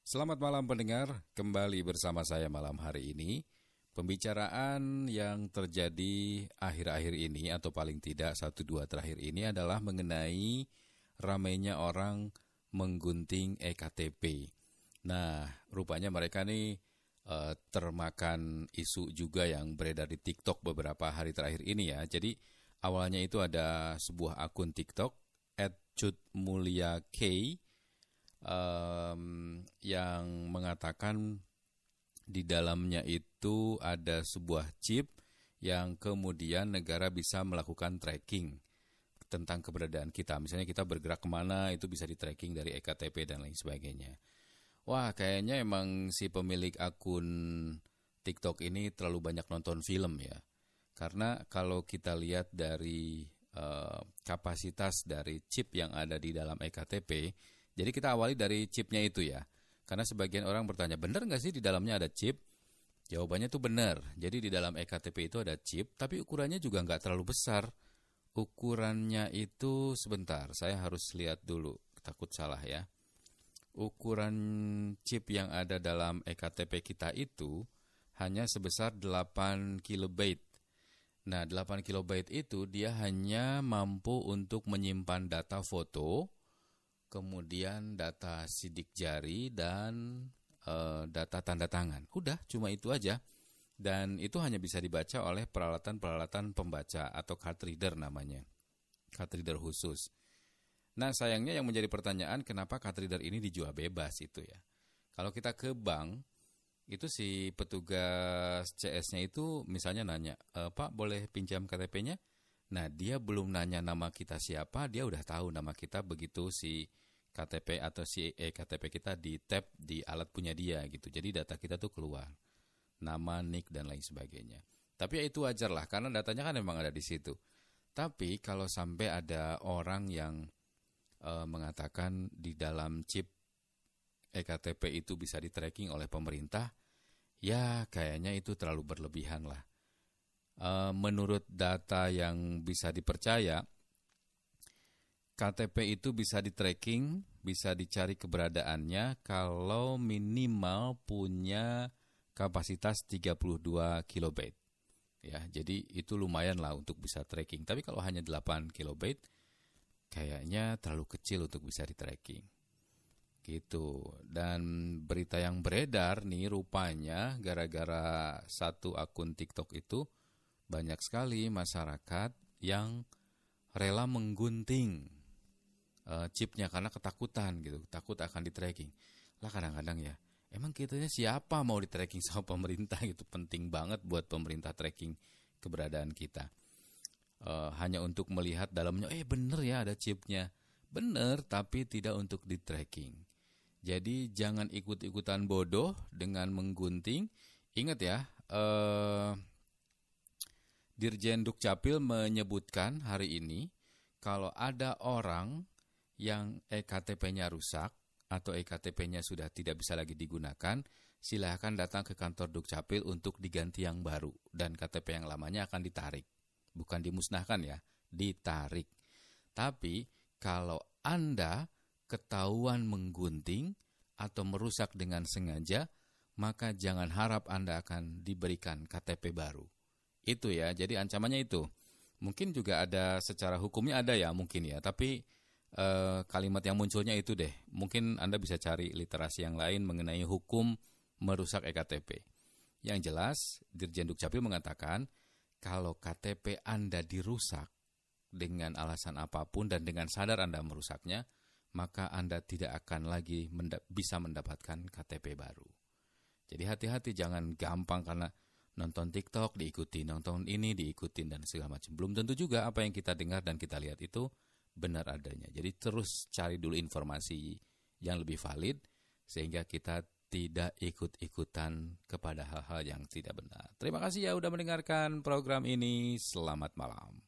Selamat malam pendengar, kembali bersama saya malam hari ini. Pembicaraan yang terjadi akhir-akhir ini atau paling tidak satu dua terakhir ini adalah mengenai ramainya orang menggunting EKTP. Nah, rupanya mereka nih uh, termakan isu juga yang beredar di TikTok beberapa hari terakhir ini ya. Jadi awalnya itu ada sebuah akun TikTok @cutmulyak um, yang mengatakan di dalamnya itu ada sebuah chip yang kemudian negara bisa melakukan tracking tentang keberadaan kita. Misalnya kita bergerak ke mana itu bisa di tracking dari EKTP dan lain sebagainya. Wah kayaknya emang si pemilik akun TikTok ini terlalu banyak nonton film ya. Karena kalau kita lihat dari uh, kapasitas dari chip yang ada di dalam EKTP, jadi kita awali dari chipnya itu ya. Karena sebagian orang bertanya, benar nggak sih di dalamnya ada chip? Jawabannya tuh benar. Jadi di dalam EKTP itu ada chip, tapi ukurannya juga nggak terlalu besar. Ukurannya itu sebentar, saya harus lihat dulu, takut salah ya. Ukuran chip yang ada dalam EKTP kita itu hanya sebesar 8 kilobyte. Nah, 8 kilobyte itu dia hanya mampu untuk menyimpan data foto, kemudian data sidik jari dan uh, data tanda tangan. Udah, cuma itu aja. Dan itu hanya bisa dibaca oleh peralatan-peralatan pembaca atau card reader namanya. Card reader khusus. Nah, sayangnya yang menjadi pertanyaan kenapa card reader ini dijual bebas itu ya. Kalau kita ke bank, itu si petugas CS-nya itu misalnya nanya, e, Pak boleh pinjam KTP-nya? Nah, dia belum nanya nama kita siapa, dia udah tahu nama kita begitu si KTP atau si e KTP kita di tap di alat punya dia gitu. Jadi data kita tuh keluar. Nama, nick dan lain sebagainya. Tapi ya itu wajar lah karena datanya kan memang ada di situ. Tapi kalau sampai ada orang yang e, mengatakan di dalam chip EKTP itu bisa di tracking oleh pemerintah, ya kayaknya itu terlalu berlebihan lah. Eh, menurut data yang bisa dipercaya, KTP itu bisa di tracking, bisa dicari keberadaannya kalau minimal punya kapasitas 32 kilobyte. Ya, jadi itu lumayan lah untuk bisa tracking. Tapi kalau hanya 8 kilobyte, kayaknya terlalu kecil untuk bisa di tracking. Gitu. Dan berita yang beredar nih rupanya gara-gara satu akun TikTok itu banyak sekali masyarakat yang rela menggunting uh, chipnya karena ketakutan gitu, takut akan di tracking. Lah kadang-kadang ya, emang kitanya siapa mau di tracking sama pemerintah gitu penting banget buat pemerintah tracking keberadaan kita. Uh, hanya untuk melihat dalamnya, eh bener ya ada chipnya, bener tapi tidak untuk di tracking. Jadi jangan ikut-ikutan bodoh dengan menggunting. Ingat ya, uh, Dirjen Dukcapil menyebutkan hari ini kalau ada orang yang EKTP-nya rusak atau EKTP-nya sudah tidak bisa lagi digunakan, silahkan datang ke kantor Dukcapil untuk diganti yang baru dan KTP yang lamanya akan ditarik. Bukan dimusnahkan ya, ditarik. Tapi kalau Anda ketahuan menggunting atau merusak dengan sengaja, maka jangan harap Anda akan diberikan KTP baru itu ya. Jadi ancamannya itu. Mungkin juga ada secara hukumnya ada ya mungkin ya, tapi e, kalimat yang munculnya itu deh. Mungkin Anda bisa cari literasi yang lain mengenai hukum merusak EKTP. Yang jelas Dirjen Dukcapil mengatakan kalau KTP Anda dirusak dengan alasan apa pun dan dengan sadar Anda merusaknya, maka Anda tidak akan lagi menda bisa mendapatkan KTP baru. Jadi hati-hati jangan gampang karena nonton TikTok diikuti, nonton ini diikutin dan segala macam. Belum tentu juga apa yang kita dengar dan kita lihat itu benar adanya. Jadi terus cari dulu informasi yang lebih valid sehingga kita tidak ikut-ikutan kepada hal-hal yang tidak benar. Terima kasih ya udah mendengarkan program ini. Selamat malam.